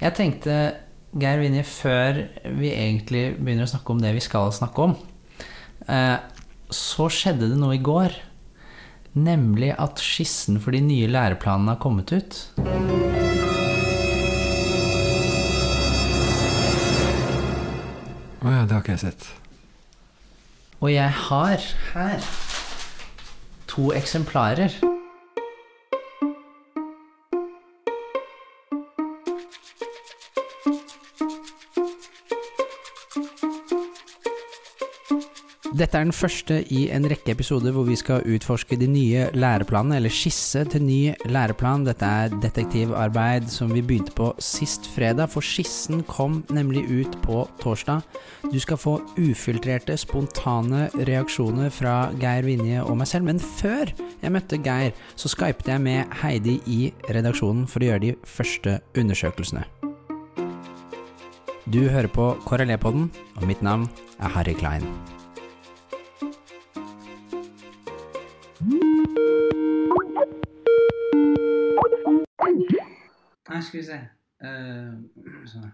Jeg tenkte, Geir Vinje, før vi egentlig begynner å snakke om det vi skal snakke om, eh, så skjedde det noe i går. Nemlig at skissen for de nye læreplanene har kommet ut. Å ja, det har ikke jeg sett. Og jeg har her to eksemplarer. Dette er den første i en rekke episoder hvor vi skal utforske de nye læreplanene, eller skisse til ny læreplan. Dette er detektivarbeid som vi begynte på sist fredag, for skissen kom nemlig ut på torsdag. Du skal få ufiltrerte, spontane reaksjoner fra Geir Vinje og meg selv. Men før jeg møtte Geir, så skypet jeg med Heidi i redaksjonen for å gjøre de første undersøkelsene. Du hører på KRLE-podden, og mitt navn er Harry Klein. Nei, skal vi se uh, sånn.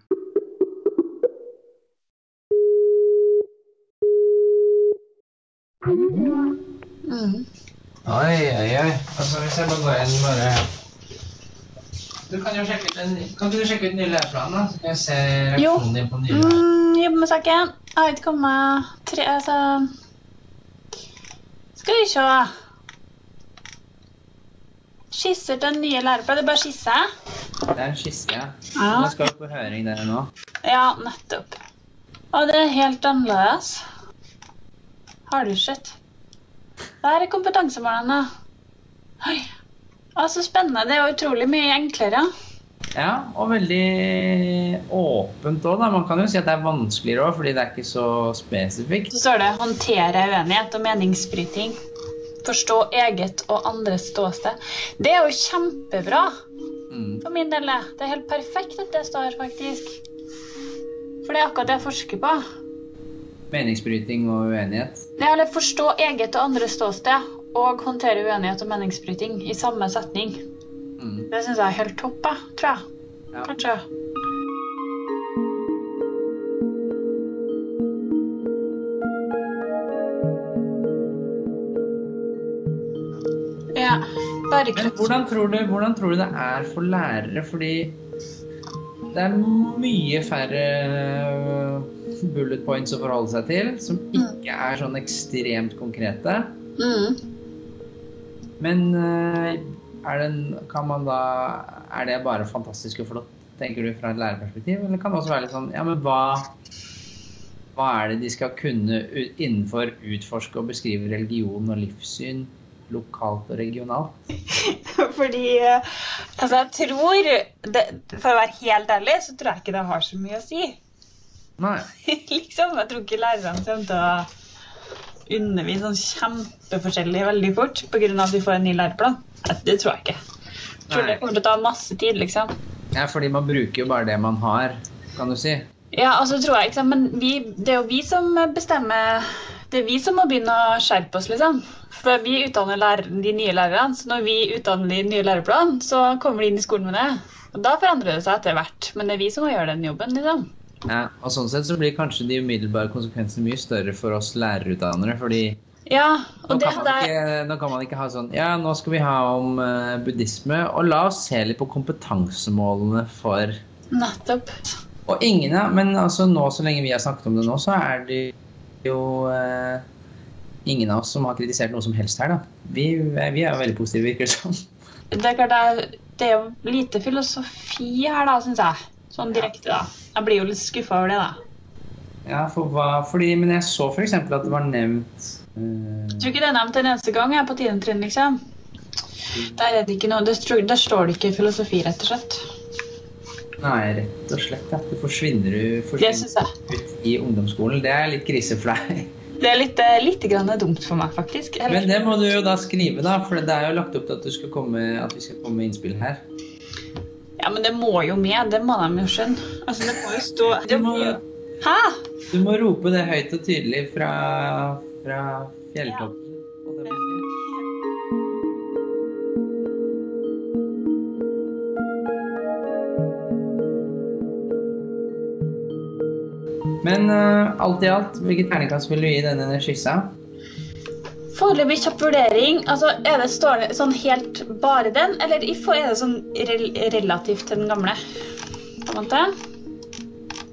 Mm. Oi, oi, oi. Altså, hvis jeg bare går inn bare Du kan jo sjekke ut den Kan ikke du sjekke ut den nye læreplanen, da? Så kan jeg se reaksjonen din på den nye. Mm, jobber med saken. Jeg har ikke kommet tre Altså Skal vi se. Skisser til den nye læreplanen. Det er bare skisse? Det er en skisse, ja. Ja. Den skal jo på høring, der nå. Ja, nettopp. Og det er helt annerledes. Har du sett? Der er kompetansemålene. Oi. Å, så spennende. Det er utrolig mye enklere. Ja, og veldig åpent òg. Man kan jo si at det er vanskeligere òg, fordi det er ikke så spesifikt. Så står det 'håndtere uenighet og meningsbryting'. Forstå eget og andres ståsted. Det er jo kjempebra Mm. for min del. det. Er helt perfekt at det står, faktisk. For det er akkurat det jeg forsker på. Meningsbryting og uenighet. Det er å forstå eget og andres ståsted og håndtere uenighet og meningsbryting i samme setning. Mm. Det syns jeg er helt topp, jeg, tror jeg. Ja. Kanskje. Men hvordan tror, du, hvordan tror du det er for lærere? Fordi det er mye færre bullet points å forholde seg til, som ikke er sånn ekstremt konkrete. Mm. Men eh, er, det, kan man da, er det bare fantastisk og flott, tenker du, fra et lærerperspektiv? Eller kan det også være litt sånn Ja, men hva, hva er det de skal kunne innenfor utforske og beskrive religion og livssyn lokalt og regionalt? Fordi eh, Altså, jeg tror det, For å være helt ærlig, så tror jeg ikke det har så mye å si. Nei. liksom. Jeg tror ikke lærerne kommer til å undervise sånn kjempeforskjellig veldig fort pga. at vi får en ny læreplan. Det tror jeg ikke. Jeg tror Nei. det kommer til å ta masse tid, liksom. Ja, fordi man bruker jo bare det man har, kan du si. Ja, altså tror jeg, ikke sant? Men vi, det er jo vi som bestemmer Det er vi som må begynne å skjerpe oss, liksom. For vi utdanner lærer, de nye lærerne, så når vi utdanner de nye læreplanene, så kommer de inn i skolen med det. Og da forandrer det seg etter hvert. Men det er vi som må gjøre den jobben, liksom. Ja, og sånn sett så blir kanskje de umiddelbare konsekvensene mye større for oss lærerutdannere, fordi Ja, nå kan, man hadde ikke, nå kan man ikke ha sånn Ja, nå skal vi ha om uh, buddhisme, og la oss se litt på kompetansemålene for Nettopp. Og ingen av Men altså nå, så lenge vi har snakket om det nå, så er det jo eh, ingen av oss som har kritisert noe som helst her, da. Vi, vi er jo veldig positive, virker det som. Det er klart det er, det er jo lite filosofi her, da, syns jeg. Sånn direkte, da. Jeg blir jo litt skuffa over det, da. Ja, for hva Fordi Men jeg så f.eks. at det var nevnt uh... Jeg tror ikke det er nevnt en eneste gang jeg er på tiende trinn, liksom. Der, er det ikke noe, der står det ikke filosofi, rett og slett. Nei, rett og slett. Ja. Du forsvinner, du forsvinner ut i ungdomsskolen. Det er litt krise for deg. Det er litt, eh, litt dumt for meg, faktisk. Eller- Men det må du jo da skrive, da. For det er jo lagt opp til at, komme, at vi skal komme med innspill her. Ja, men det må jo med. Det må de jo skjønne. Altså, det må jo stå det må. Hæ? du må rope det høyt og tydelig fra, fra fjelltoppen. Men uh, alt i alt, hvilket terningkast vil du gi denne skissa? Foreløpig kjapp vurdering. Altså, er det stående sånn helt bare den, eller er det sånn rel relativt til den gamle? På en måte?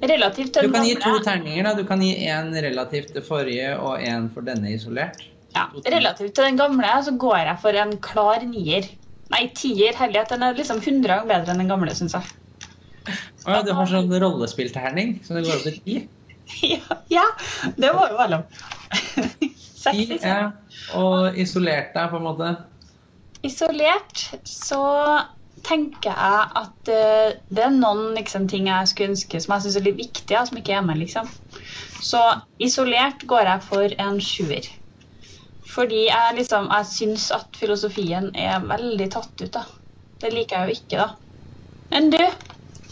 Relativt til Du den kan gi to terninger. da. Du kan gi én relativt til forrige og én for denne isolert. Ja, relativt til den gamle så går jeg for en klar nier. Nei, tier. Herlighet. Den er liksom 100 ganger bedre enn den gamle, syns jeg. Å ja, du har sånn rollespillterning, så det går opp til ti? ja, ja, det må jo være lov. Sexy. ja. Og isolert deg, på en måte. Isolert så tenker jeg at eh, det er noen liksom, ting jeg skulle ønske som jeg syns er litt viktige, som ikke er med, liksom. Så isolert går jeg for en sjuer. Fordi jeg liksom, jeg syns at filosofien er veldig tatt ut, da. Det liker jeg jo ikke, da. Men du?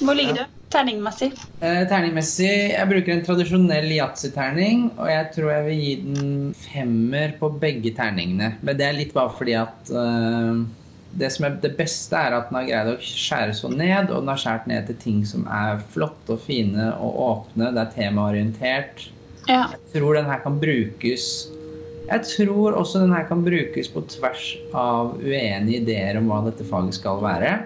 Hvor ligger Ja. du terningmessig? Eh, terningmessig, jeg bruker en tradisjonell yatzy-terning, og jeg tror jeg vil gi den femmer på begge terningene. Men det er litt bare fordi at eh, det som er det beste er at den har greid å skjære så ned, og den har skjært ned til ting som er flotte og fine og åpne. Det er temaorientert. Ja. Jeg tror den her kan brukes Jeg tror også den her kan brukes på tvers av uenige ideer om hva dette faget skal være.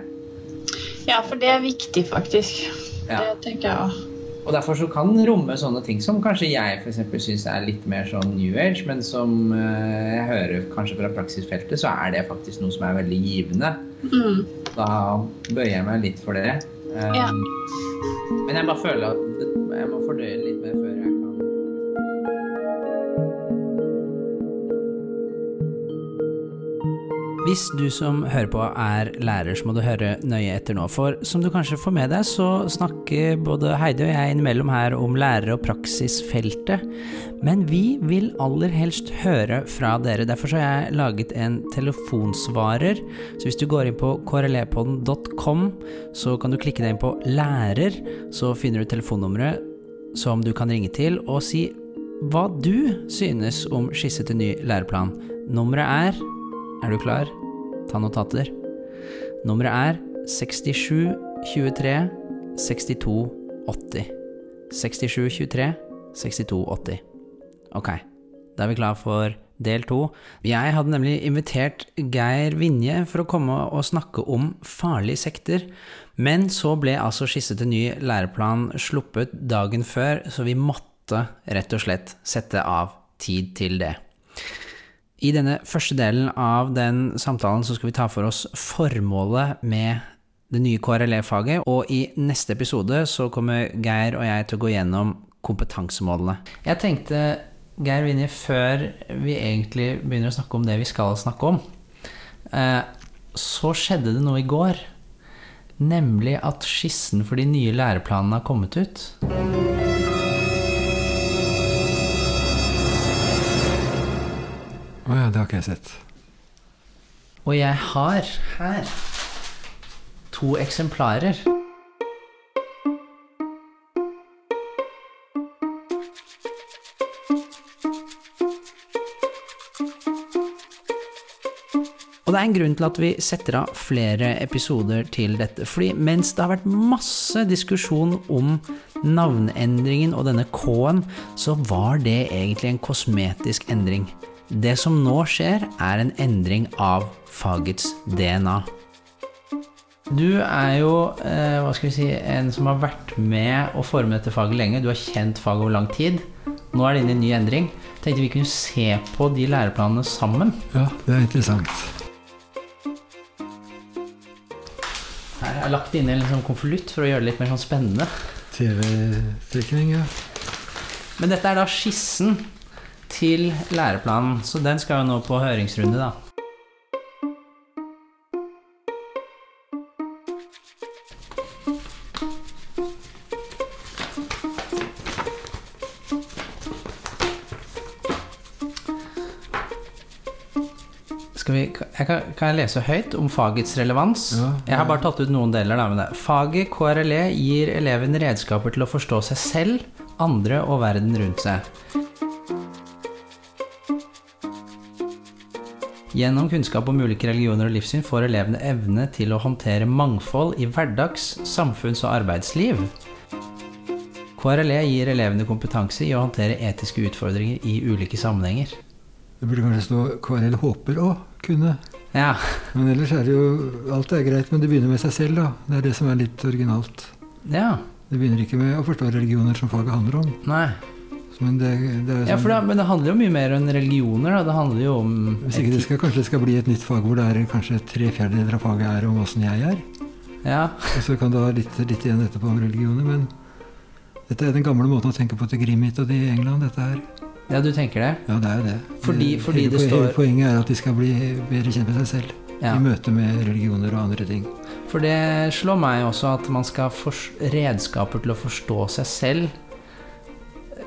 Ja, for det er viktig, faktisk. Ja. Det tenker jeg òg. Og derfor så kan romme sånne ting som kanskje jeg eksempel syns er litt mer sånn new age, men som eh, jeg hører kanskje fra praksisfeltet, så er det faktisk noe som er veldig givende. Mm. Da bøyer jeg meg litt for det. Um, Ja. Men jeg bare føler at jeg må fordøye litt Hvis du som hører på er lærer, så må du høre nøye etter nå. For som du kanskje får med deg, så snakker både Heidi og jeg innimellom her om lærer- og praksisfeltet. Men vi vil aller helst høre fra dere. Derfor har jeg laget en telefonsvarer. Så hvis du går inn på krlepodden.com, så kan du klikke deg inn på lærer. Så finner du telefonnummeret som du kan ringe til og si hva du synes om skisse til ny læreplan. Nummeret er er du klar? Ta notater. Nummeret er 67 23 62 80. 67 23 62 80. Ok, da er vi klar for del to. Jeg hadde nemlig invitert Geir Vinje for å komme og snakke om farlige sekter, men så ble altså skisse til ny læreplan sluppet dagen før, så vi måtte rett og slett sette av tid til det. I denne første delen av den samtalen så skal vi ta for oss formålet med det nye KRLE-faget, og i neste episode så kommer Geir og jeg til å gå gjennom kompetansemålene. Jeg tenkte, Geir Vinje, før vi egentlig begynner å snakke om det vi skal snakke om, eh, så skjedde det noe i går. Nemlig at skissen for de nye læreplanene har kommet ut. Ja, det har ikke jeg sett. Og jeg har her to eksemplarer. Og det er en grunn til at vi setter av flere episoder til dette. Fordi mens det har vært masse diskusjon om navneendringen og denne K-en, så var det egentlig en kosmetisk endring. Det som nå skjer, er en endring av fagets DNA. Du er jo eh, hva skal vi si, en som har vært med å forme dette faget lenge. Du har kjent faget over lang tid. Nå er det inne i en ny endring. Tenkte vi kunne se på de læreplanene sammen. Ja, det er interessant. Her er lagt inn en sånn konvolutt for å gjøre det litt mer sånn spennende. TV-trekning, ja. Men dette er da skissen til læreplanen, så den skal jo nå på høringsrunde, da. Skal vi, jeg kan, kan jeg lese høyt om fagets relevans? Ja, jeg har bare tatt ut noen deler. Da, med det. Faget KRLE gir eleven redskaper til å forstå seg selv, andre og verden rundt seg. Gjennom kunnskap om ulike religioner og livssyn får elevene evne til å håndtere mangfold i hverdags-, samfunns- og arbeidsliv. KRLE gir elevene kompetanse i å håndtere etiske utfordringer i ulike sammenhenger. Det burde kanskje stå KRL håper å kunne. Ja, Men ellers er det jo Alt er greit, men det begynner med seg selv, da. Det er det som er litt originalt. ja, Det begynner ikke med å forstå religioner som faget handler om. nei. Men det, det er Ja, det, sånn, men det handler jo mye mer enn religioner, da. Det handler jo om Hvis ikke det skal, kanskje det skal bli et nytt fag hvor det er kanskje tre fjerdedeler av faget er om åssen jeg er. Ja, Og så kan du ha litt, litt igjen etterpå om religioner. Men dette er den gamle måten å tenke på til Grimhit og de i England. dette her. ja du tenker det? Ja, det er jo det. Fordi- fordi hele, det står- hele Poenget er at de skal bli bedre kjent med seg selv. Ja. I møte med religioner og andre ting. For det slår meg også at man skal ha redskaper til å forstå seg selv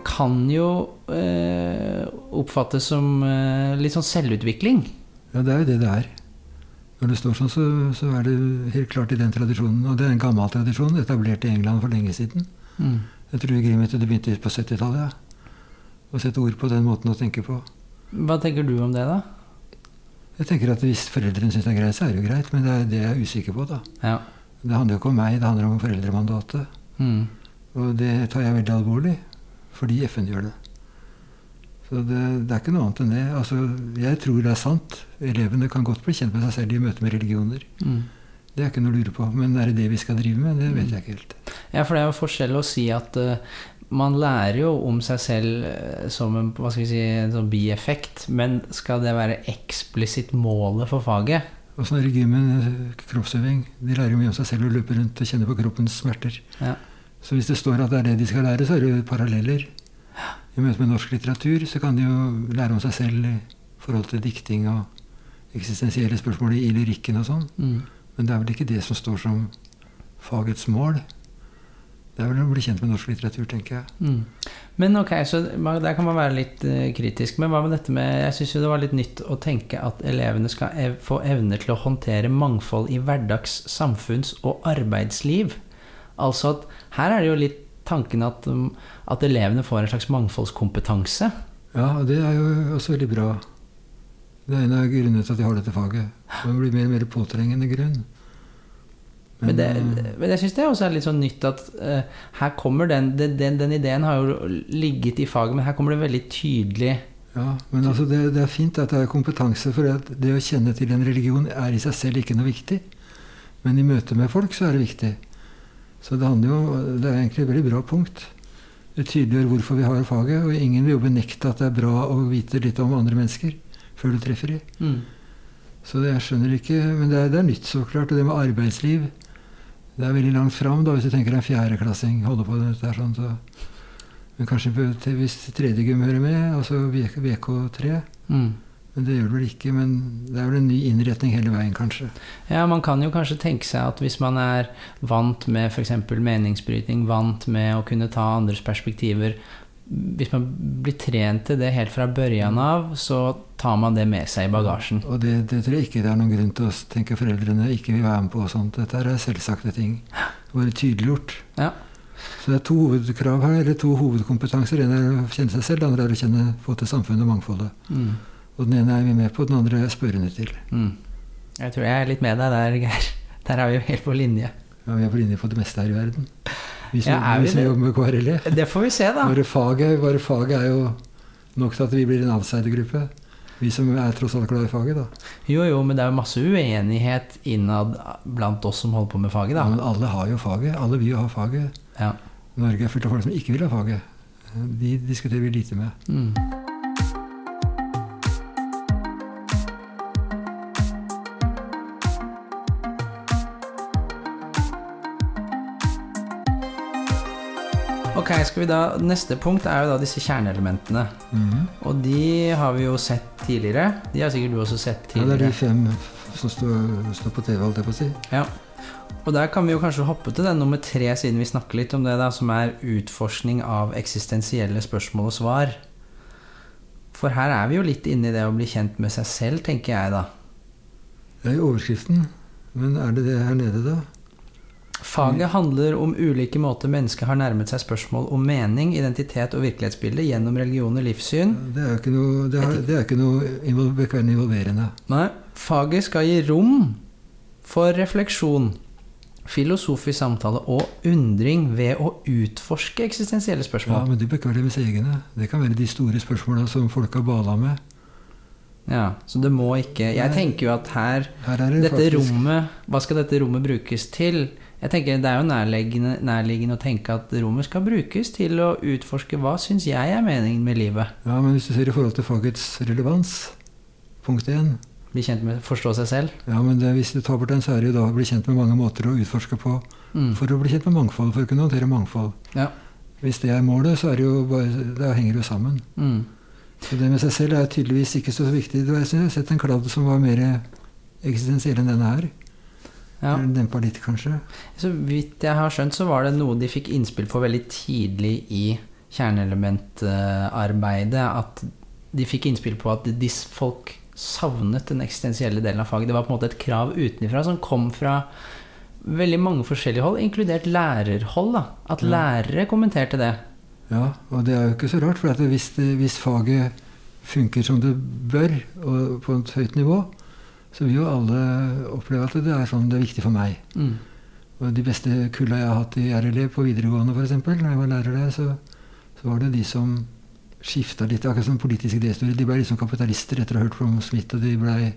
kan jo eh, oppfattes som eh, litt sånn selvutvikling. Ja, det er jo det det er. Når det står sånn, så, så er det helt klart i den tradisjonen. Og det er en gammel tradisjon, etablert i England for lenge siden. Mm. Jeg tror Grimhit det begynte på 70-tallet. Ja. Å sette ord på den måten å tenke på. Hva tenker du om det, da? Jeg tenker at Hvis foreldrene syns det er greit, så er det jo greit. Men det er det jeg er usikker på. da. Ja. Det handler jo ikke om meg, det handler om foreldremandatet. Mm. Og det tar jeg veldig alvorlig, fordi FN gjør det. Så det, det er ikke noe annet enn det. Altså, Jeg tror det er sant. Elevene kan godt bli kjent med seg selv i møte med religioner. Mm. Det er ikke noe å lure på. Men er det det vi skal drive med? Det vet jeg ikke helt. Ja, for det er jo forskjell å si at uh, man lærer jo om seg selv eh, som en, hva skal vi si, en sånn bieffekt, men skal det være eksplisitt målet for faget? Det i gymmen? eh, Kroppsøving. De lærer jo mye om seg selv og løper rundt og kjenner på kroppens smerter. Ja. Så hvis det står at det er det de skal lære, så er det jo paralleller. I møte med norsk litteratur så kan de jo lære om seg selv i forhold til dikting og eksistensielle spørsmål i lyrikken og sånn. Mm. Men det er vel ikke det som står som fagets mål. Det er vel å bli kjent med norsk litteratur, tenker jeg. Mm. Men ok, så der kan man være litt eh, kritisk. Men hva med dette med Jeg syns jo det var litt nytt å tenke at elevene skal ev få evner til å håndtere mangfold i hverdags-, samfunns- og arbeidsliv. Altså at her er det jo litt tanken at, um, at elevene får en slags mangfoldskompetanse. Ja, det er jo også veldig bra. Det er en av grunnene til at de har dette faget. Det blir mer og mer påtrengende grunn. Men, det, eh, men jeg syns det også er litt sånn nytt at uh, her kommer den, den, den Den ideen har jo ligget i faget, men her kommer det veldig tydelig Ja, men altså det, det er fint at det er kompetanse, for det, det å kjenne til en religion er i seg selv ikke noe viktig. Men i møte med folk så er det viktig. Så det jo, det er egentlig et veldig bra punkt. Det tydeliggjør hvorfor vi har faget, og ingen vil jo benekte at det er bra å vite litt om andre mennesker før du treffer dem. mm. Så det, jeg skjønner ikke, men det er, det er nytt så klart. Og det med arbeidsliv, det er veldig langt fram da, hvis du tenker en fjerdeklassing holder på med dette sånn, så Men kanskje hvis tredje gym hører med, altså VK, VK3. Mm. Men det gjør det vel ikke. Men det er vel en ny innretning hele veien, kanskje. Ja, man kan jo kanskje tenke seg at hvis man er vant med f.eks. meningsbrytning, vant med å kunne ta andres perspektiver Hvis man blir trent til det helt fra børjan av, så tar man det med seg i bagasjen. Og det, det tror jeg ikke det er noen grunn til å tenke foreldrene ikke vil være med på. og sånt. Dette er selvsagte ting. Bare tydeliggjort. Ja. Så det er to hovedkrav her, eller to hovedkompetanser. En er å kjenne seg selv, det andre er å kjenne, få til samfunnet og mangfoldet. Mm. Og den ene er vi med på, den andre er jeg spørrende til. Mm. Jeg tror jeg er litt med deg der, Geir. Der er vi jo helt på linje. Ja, vi er på linje på det meste her i verden. Vi som, Ja, er vi vi som det? jobber med KRLE. Det får vi se, da. Bare faget, bare faget er jo nok til at vi blir en outsidergruppe. Vi som er tross alt glad i faget, da. Jo, jo, men det er jo masse uenighet innad blant oss som holder på med faget, da. Ja, men alle har jo faget. Alle vil jo ha faget. Ja. Norge er fullt av folk som ikke vil ha faget. De diskuterer vi lite med. Mm. Ok, skal vi da Neste punkt er jo da disse kjerneelementene. Og de har vi jo sett tidligere. De har sikkert du også sett tidligere. Ja, det er de fem som står, står på TV, holdt jeg på å si. Ja. Og der kan vi jo kanskje hoppe til den nummer tre, siden vi snakker litt om det, da, som er utforskning av eksistensielle spørsmål og svar. For her er vi jo litt inne i det å bli kjent med seg selv, tenker jeg da. Det er jo overskriften. Men er det det her nede, da? Faget handler om ulike måter mennesket har nærmet seg spørsmål om mening, identitet og virkelighetsbilde gjennom religion og livssyn. Det er ikke noe, det er, det er ikke noe invol- involverende. Nei, faget skal gi rom for refleksjon filosofisk samtale og undring ved å utforske eksistensielle spørsmål. Ja, men det bør ikke være deres egne. Det kan være de store spørsmåla som folk har bala med. Ja, Så det må ikke Jeg tenker jo at her Her er det Dette faktisk rommet Hva skal dette rommet brukes til? Jeg tenker Det er jo nærliggende, nærliggende å tenke at rommet skal brukes til å utforske hva syns jeg er meningen med livet. Ja, men hvis du ser i forhold til fagets relevans, punkt én Bli kjent med Forstå seg selv. Ja, men det, hvis du tar bort den, så er det jo da å bli kjent med mange måter å utforske på Mm. for å bli kjent med mangfold, for å kunne håndtere mangfold. Ja. Hvis det er målet, så er det jo bare, det henger det jo sammen. Mm. Så det med seg selv er tydeligvis ikke så viktig. Jeg synes jeg har sett en kladd som var mer eksistensiell enn denne her. Ja. Dempa litt, kanskje. Så vidt jeg har skjønt, så var det noe de fikk innspill på veldig tidlig i kjerneelementarbeidet. At de fikk innspill på at folk savnet den eksistensielle delen av faget. Det var på en måte et krav utenfra som kom fra veldig mange forskjellige hold, inkludert lærerhold. da At Ja. lærere kommenterte det. Ja, og det er jo ikke så rart, for hvis, det, hvis faget funker som det bør, og på et høyt nivå, så vil jo alle oppleve at det er sånn det er viktig for meg. Mm. Og de beste kulla jeg har hatt i RLE på videregående, f.eks., når jeg var lærer der, så, så var det de som skifta litt, akkurat som politiske idéhistorier. De ble liksom kapitalister etter å ha hørt om Smith, og de blei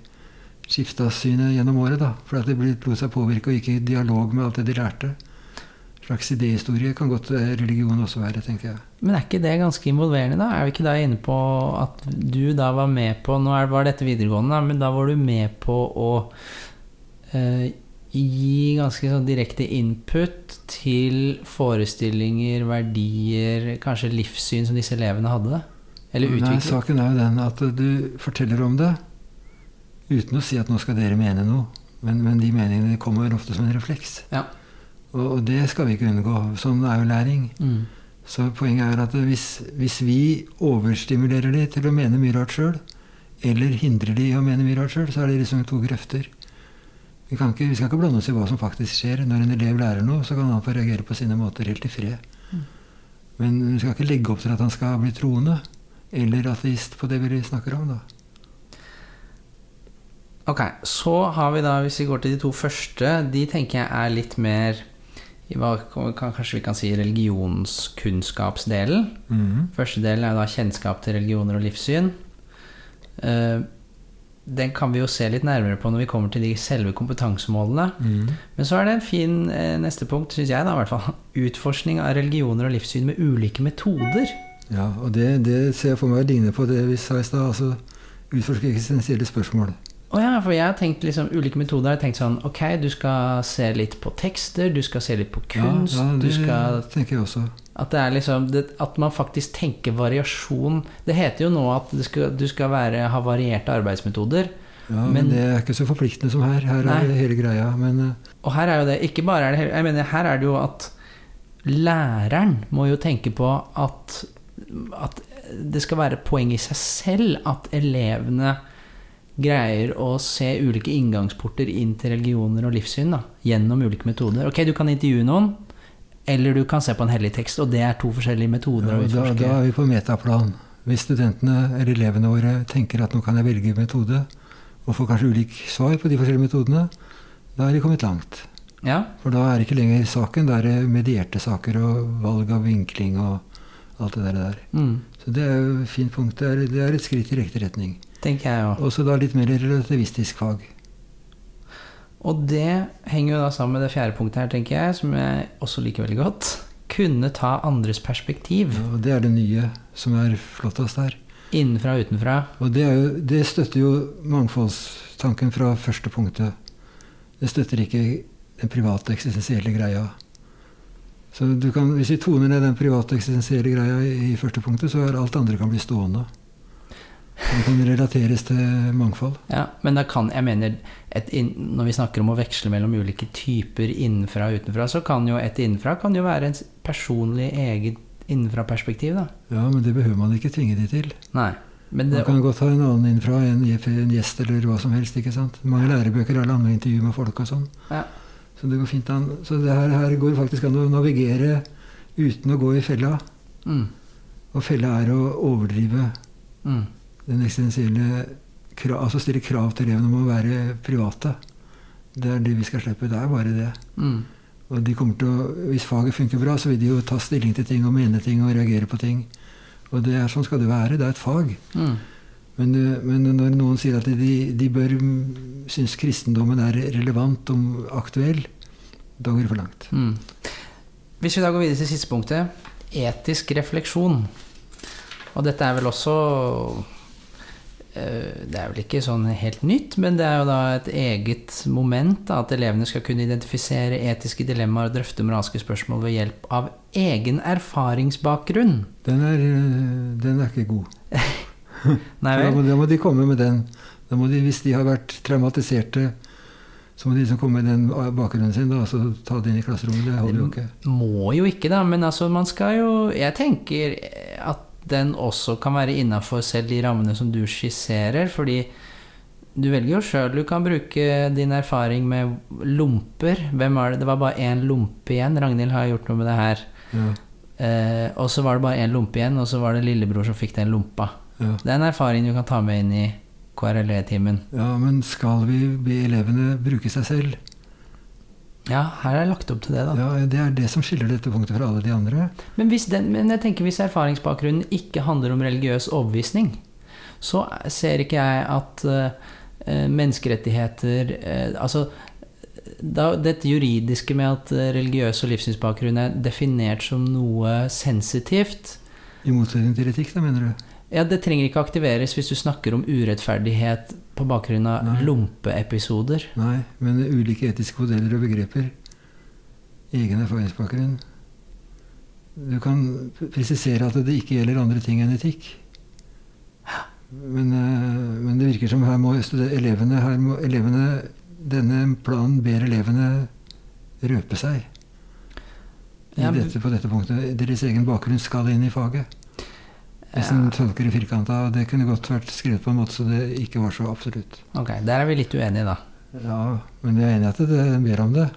skifta synet gjennom året, da. For at de ble- lot seg påvirke og gikk i dialog med alt det de lærte. Slags idéhistorie kan godt eh, religion også være, tenker jeg. Men er ikke det ganske involverende, da? Er vi ikke da inne på at du da var med på Nå var dette videregående, men da var du med på å eh, gi ganske sånn direkte input til forestillinger, verdier, kanskje livssyn som disse elevene hadde? Eller Nei, saken er jo den at du forteller om det uten å si at nå skal dere mene noe. Men, men de meningene kommer ofte som en refleks. Ja. Og, det skal vi ikke unngå. Sånn er jo læring. Mm. Så poenget er at hvis, hvis vi overstimulerer de til å mene mye rart sjøl, eller hindrer de i å mene mye rart sjøl, så er det liksom to grøfter. Vi, kan ikke, vi skal ikke blande oss i hva som faktisk skjer. Når en elev lærer noe, så kan han få reagere på sine måter helt i fred. Men vi skal ikke legge opp til at han skal bli troende eller ateist på det vi snakker om. da. Ok, så har vi da, hvis vi går til de to første, de tenker jeg er litt mer i hva kan, kanskje vi kan si religionskunnskapsdelen. Første delen er da kjennskap til religioner og livssyn. Eh, den kan vi jo se litt nærmere på når vi kommer til de selve kompetansemålene. Men så er det en fin eh, neste punkt, syns jeg, da, i hvert fall. Utforskning av religioner og livssyn med ulike metoder. Ja, og det, det ser jeg for meg ligner på det vi sa i stad. Altså utforske eksistensielle spørsmål. Å ja, for jeg har tenkt liksom ulike metoder. Jeg har tenkt sånn Ok, du skal se litt på tekster, du skal se litt på kunst, ja, ja, du det skal tenker jeg også. At det liksom det, At man faktisk tenker variasjon. Det heter jo nå at skal, du skal være, ha varierte arbeidsmetoder. Ja, men, Men- det er ikke så forpliktende som her. Her Nei. er det hele greia. Men eh, Og her er jo det Ikke bare er det Jeg mener, her er det jo at læreren må jo tenke på at At det skal være poeng i seg selv at elevene greier å se ulike inngangsporter inn til religioner og livssyn da, gjennom ulike metoder. Ok, du kan intervjue noen, eller du kan se på en hellig tekst, og det er to forskjellige metoder ja, da, da er vi på metaplan. Hvis studentene eller elevene våre tenker at nå kan jeg velge metode, og får kanskje ulik svar på de forskjellige metodene, da er de kommet langt. Ja, For da er det ikke lenger saken, da er det medierte saker og valg av vinkling og alt det der. der. mm, Så det er jo et fint punkt. Det er, det er et skritt i riktig retning. Tenker jeg òg. Også da litt mer relativistisk fag. Og det henger jo da sammen med det fjerde punktet her, tenker jeg, som jeg også liker veldig godt. Kunne ta andres perspektiv. Ja, og det er det nye som er flottest her. Innenfra og utenfra. Og det, jo, det støtter jo mangfoldstanken fra første punktet. Det støtter ikke den private eksistensielle greia. Så du kan, hvis vi toner ned den private eksistensielle greia i, i første punktet, så er alt andre kan bli stående. Det kan relateres til mangfold. Ja, men da kan jeg mener Når vi snakker om å veksle mellom ulike typer innenfra og utenfra, så kan jo et innenfra kan jo være en personlig eget innenfra-perspektiv, da. Ja, men det behøver man ikke tvinge de til. Nei. Men Man kan godt ha en annen innenfra, en, en gjest eller hva som helst. ikke sant? Mange lærebøker har lange intervjuer med folk og sånn. Ja. Så det går fint an. Så det her, her går faktisk an å navigere uten å gå i fella. mm, Og fella er å overdrive mm, den eksistensielle Altså stille krav til elevene om å være private. Det er det vi skal slippe. Det er bare det. mm. Og de kommer til å, hvis faget funker bra, så vil de jo ta stilling til ting og mene ting og reagere på ting. Og det er sånn skal det være. Det er et fag. Mm. Men, eh, men når noen sier at de, de bør synes kristendommen er relevant og aktuell, da går det for langt. Mm. Hvis vi da går videre til siste punktet, etisk refleksjon. Og dette er vel også Det er vel ikke sånn helt nytt, men det er jo da et eget moment da, at elevene skal kunne identifisere etiske dilemmaer og drøfte moralske spørsmål ved hjelp av egen erfaringsbakgrunn. Den er, eh, den er ikke god. Nei Da vel? må, da må de komme med den. Da må de, hvis de har vært traumatiserte, så må de liksom komme med den bakgrunnen sin da, og så ta det inn i klasserommet. Det holder jo ikke. Må jo ikke, da, men altså man skal jo Jeg tenker at den også kan være innafor selv de rammene som du skisserer, fordi du velger jo sjøl. Du kan bruke din erfaring med lomper. Hvem var det? Det var bare én lompe igjen. Ragnhild har gjort noe med det her. Ja, Eh, og så var det bare én lompe igjen, og så var det lillebror som fikk den lompa. ja. Det er en erfaring du kan ta med inn i KRLE-timen. ja, men skal vi be elevene bruke seg selv? Ja, her er det lagt opp til det, da. Ja, Det er det som skiller dette punktet fra alle de andre. Men, hvis den, men jeg tenker hvis erfaringsbakgrunnen ikke handler om religiøs overbevisning, så ser ikke jeg at uh, menneskerettigheter uh, Altså da, dette juridiske med at religiøs og livssynsbakgrunn er definert som noe sensitivt I motsetning til etikk, da, mener du? Ja, Det trenger ikke aktiveres hvis du snakker om urettferdighet på bakgrunn av Nei. lompeepisoder. Nei, men ulike etiske modeller og begreper. Egen erfaringsbakgrunn. Du kan presisere at det ikke gjelder andre ting enn etikk. Men, eh, men det virker som her må elevene, her må elevene Denne planen ber elevene røpe seg dette, på dette punktet. Deres egen bakgrunn skal inn i faget. Hvis en tolker det firkanta. Det kunne godt vært skrevet på en måte så det ikke var så absolutt. Ok, der er vi litt uenige, da. Ja, men vi er enige at det ber om det.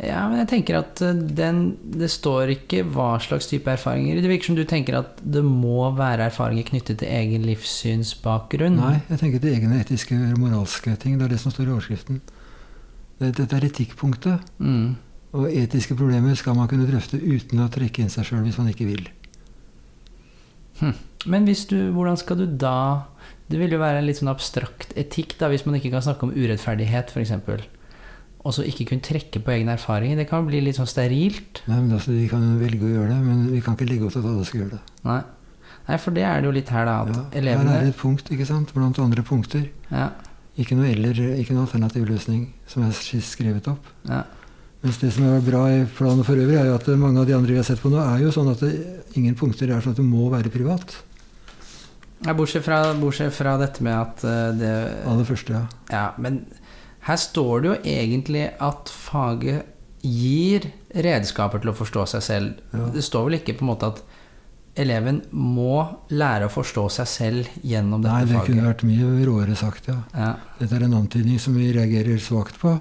Ja, men jeg tenker at eh, den, det står ikke hva slags type erfaringer. Det virker som du tenker at det må være erfaringer knyttet til egen livssynsbakgrunn. Nei, jeg tenker til egne etiske og moralske ting. Det er det som står i overskriften. Dette er etikkpunktet. Mm. Og etiske problemer skal man kunne drøfte uten å trekke inn seg sjøl hvis man ikke vil. Men hvis du, hvordan skal du da Det vil jo være en litt sånn abstrakt etikk, da, hvis man ikke kan snakke om urettferdighet, f.eks. Og så ikke kunne trekke på egne erfaringer. Det kan bli litt sånn sterilt. Nei, men altså, Vi kan velge å gjøre det, men vi kan ikke legge opp til at alle skal gjøre det. Nei. Nei, for det er det jo litt her, da. At Ja, her er et punkt ikke sant, blant andre punkter. ja, Ikke noe eller, ikke noe alternativ løsning som er skrevet opp. ja. Mens det som er bra i planen for øvrig, er jo at mange av de andre vi har sett på nå, er jo sånn at det, ingen punkter er sånn at det må være privat. Ja, bortsett, fra, bortsett fra dette med at eh, det Aller første, ja. Ja, men her står det jo egentlig at faget gir redskaper til å forstå seg selv. Ja. Det står vel ikke på en måte at eleven må lære å forstå seg selv gjennom dette faget? Nei, det faget. kunne vært mye råere sagt, ja. Ja. Dette er en antydning som vi reagerer svakt på.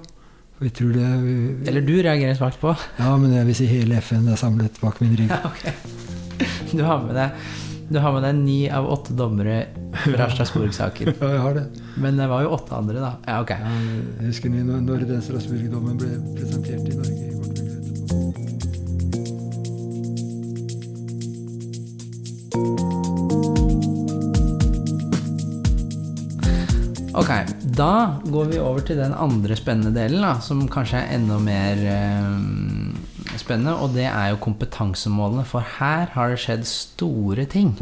Vi tror det Eller du reagerer svakt på. Ja, men jeg vil si hele FN er samlet bak min rygg. Ja, ok. Du har med deg du har med deg ni av åtte dommere fra Strasbourg-saken. Ja, jeg har det. Men det var jo åtte andre, da. Ja, ok. Ja, jeg husker ni når, når den Strasbourg-dommen ble presentert i Norge i etterpå. Ok, da går vi over til den andre spennende delen, da, som kanskje er enda mer eh, spennende, og det er jo kompetansemålene. For her har det skjedd store ting.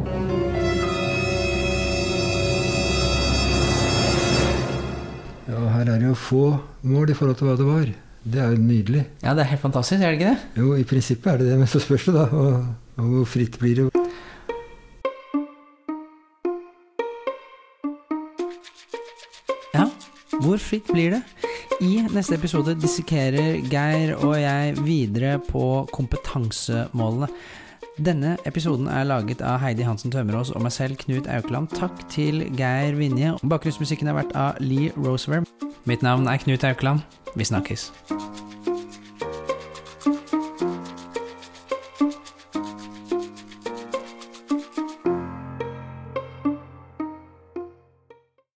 Ja, her er det jo få mål i forhold til hva det var. Det er jo nydelig. Ja, det er helt fantastisk, er det ikke det? Jo, i prinsippet er det det, men så spørs det da. Og, og hvor fritt blir det? Hvor fritt blir det? I neste episode dissekerer Geir og jeg videre på kompetansemålene. Denne episoden er laget av Heidi Hansen Tømmerås og meg selv, Knut Aukland. Takk til Geir Vinje. Bakgrunnsmusikken har vært av Lee Roosevelt. Mitt navn er Knut Aukland. Vi snakkes.